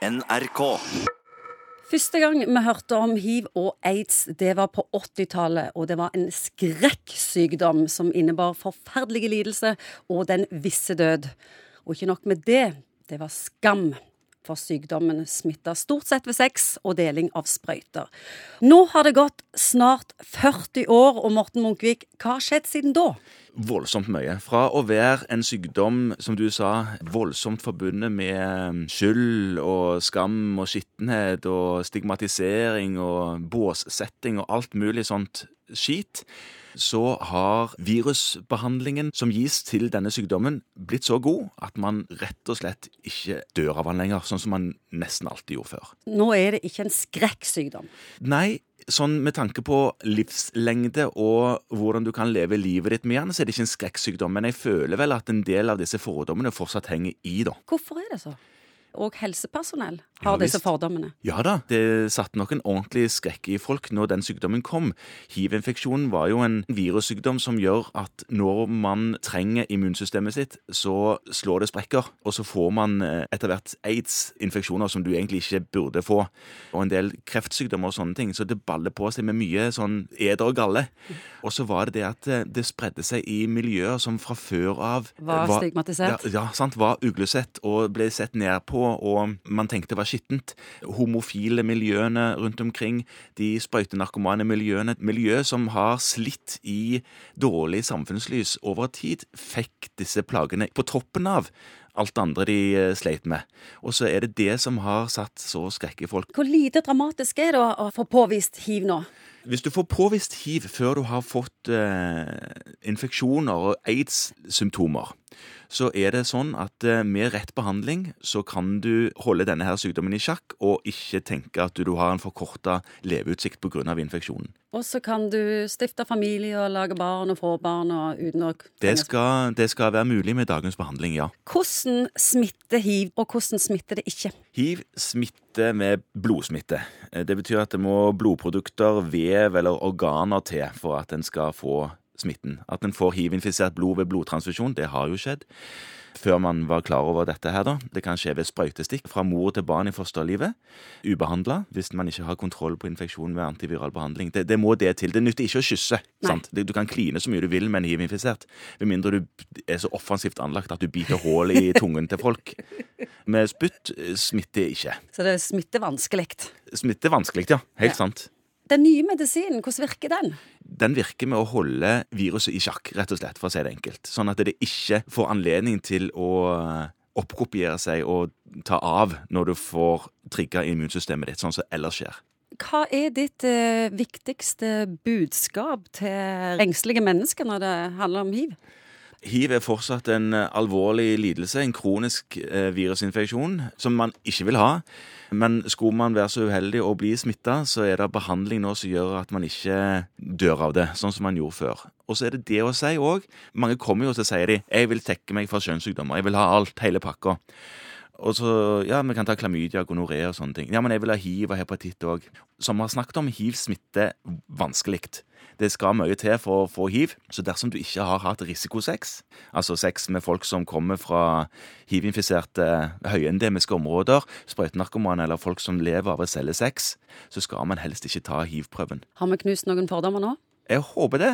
NRK. Første gang vi hørte om hiv og aids, det var på 80-tallet. Og det var en skrekksykdom som innebar forferdelige lidelser og den visse død. Og ikke nok med det, det var skam. For sykdommen smitta stort sett ved sex og deling av sprøyter. Nå har det gått snart 40 år, og Morten Munkvik, hva har skjedd siden da? Voldsomt mye. Fra å være en sykdom, som du sa, voldsomt forbundet med skyld og skam og skittenhet og stigmatisering og båssetting og alt mulig sånt skit, så har virusbehandlingen som gis til denne sykdommen, blitt så god at man rett og slett ikke dør av den lenger, sånn som man nesten alltid gjorde før. Nå er det ikke en skrekksykdom. Nei, sånn med tanke på livslengde og hvordan du kan leve livet ditt med den, så er det ikke en skrekksykdom. Men jeg føler vel at en del av disse fordommene fortsatt henger i, da. Hvorfor er det så? Og helsepersonell har ja, disse fordommene. Ja da, det satte nok en ordentlig skrekk i folk når den sykdommen kom. Hiv-infeksjonen var jo en virussykdom som gjør at når man trenger immunsystemet sitt, så slår det sprekker. Og så får man eh, etter hvert aids-infeksjoner som du egentlig ikke burde få. Og en del kreftsykdommer og sånne ting. Så det baller på seg med mye sånn eder og galle. Og så var det det at eh, det spredde seg i miljøer som fra før av Var, var stigmatisert? Ja, ja, sant. Var uglesett og ble sett ned på og man tenkte var skittent. Homofile miljøene rundt omkring, de sprøytenarkomane miljøene. Et miljø som har slitt i dårlig samfunnslys over tid, fikk disse plagene på toppen av alt det andre de eh, sleit med. Og så er det det som har satt så skrekk i folk. Hvor lite dramatisk er det å få påvist hiv nå? Hvis du får påvist hiv før du har fått eh, infeksjoner og aids-symptomer, så er det sånn at eh, med rett behandling så kan du holde denne her sykdommen i sjakk, og ikke tenke at du har en forkorta leveutsikt pga. infeksjonen. Og så kan du stifte familie og lage barn og få barn og uten å det skal, det skal være mulig med dagens behandling, ja. Hvordan smitter hiv, og hvordan smitter det ikke? Hiv smitter med blodsmitte. Eh, det betyr at det må blodprodukter, vev eller organer til for at en skal få smitten. At en får hiv-infisert blod ved blodtransfusjon, det har jo skjedd. Før man var klar over dette her, da. Det kan skje ved sprøytestikk fra mor til barn i fosterlivet. Ubehandla, hvis man ikke har kontroll på infeksjon ved antiviral behandling. Det, det må det til. Det nytter ikke å kysse. sant? Du kan kline så mye du vil med en hiv-infisert, med mindre du er så offensivt anlagt at du biter hull i tungen til folk. Med spytt eh, smitter ikke. Så det smitter vanskelig? Smitter vanskelig, ja. Helt ja. sant. Den nye medisinen, hvordan virker den? Den virker med å holde viruset i sjakk, rett og slett, for å si det enkelt. Sånn at det ikke får anledning til å oppkopiere seg og ta av når du får trigga immunsystemet ditt, sånn som ellers skjer. Hva er ditt eh, viktigste budskap til engstelige mennesker når det handler om hiv? Hiv er fortsatt en eh, alvorlig lidelse, en kronisk eh, virusinfeksjon, som man ikke vil ha. Men skulle man være så uheldig å bli smitta, så er det behandling nå som gjør at man ikke dør av det, sånn som man gjorde før. Og så er det det å si òg. Mange kommer jo til å si de 'jeg vil tekke meg for kjønnssykdommer', 'jeg vil ha alt, hele pakka'. Og så, ja, vi kan ta klamydia, gonoré og sånne ting. Ja, men jeg vil ha hiv og hepatitt òg. Som vi har snakket om, hiv smitter vanskelig. Det skal mye til for å få hiv. Så dersom du ikke har hatt risikosex, altså sex med folk som kommer fra hiv-infiserte høyendemiske områder, sprøytenarkomane eller folk som lever av å selge sex, så skal man helst ikke ta hiv-prøven. Har vi knust noen fordommer nå? Jeg håper det.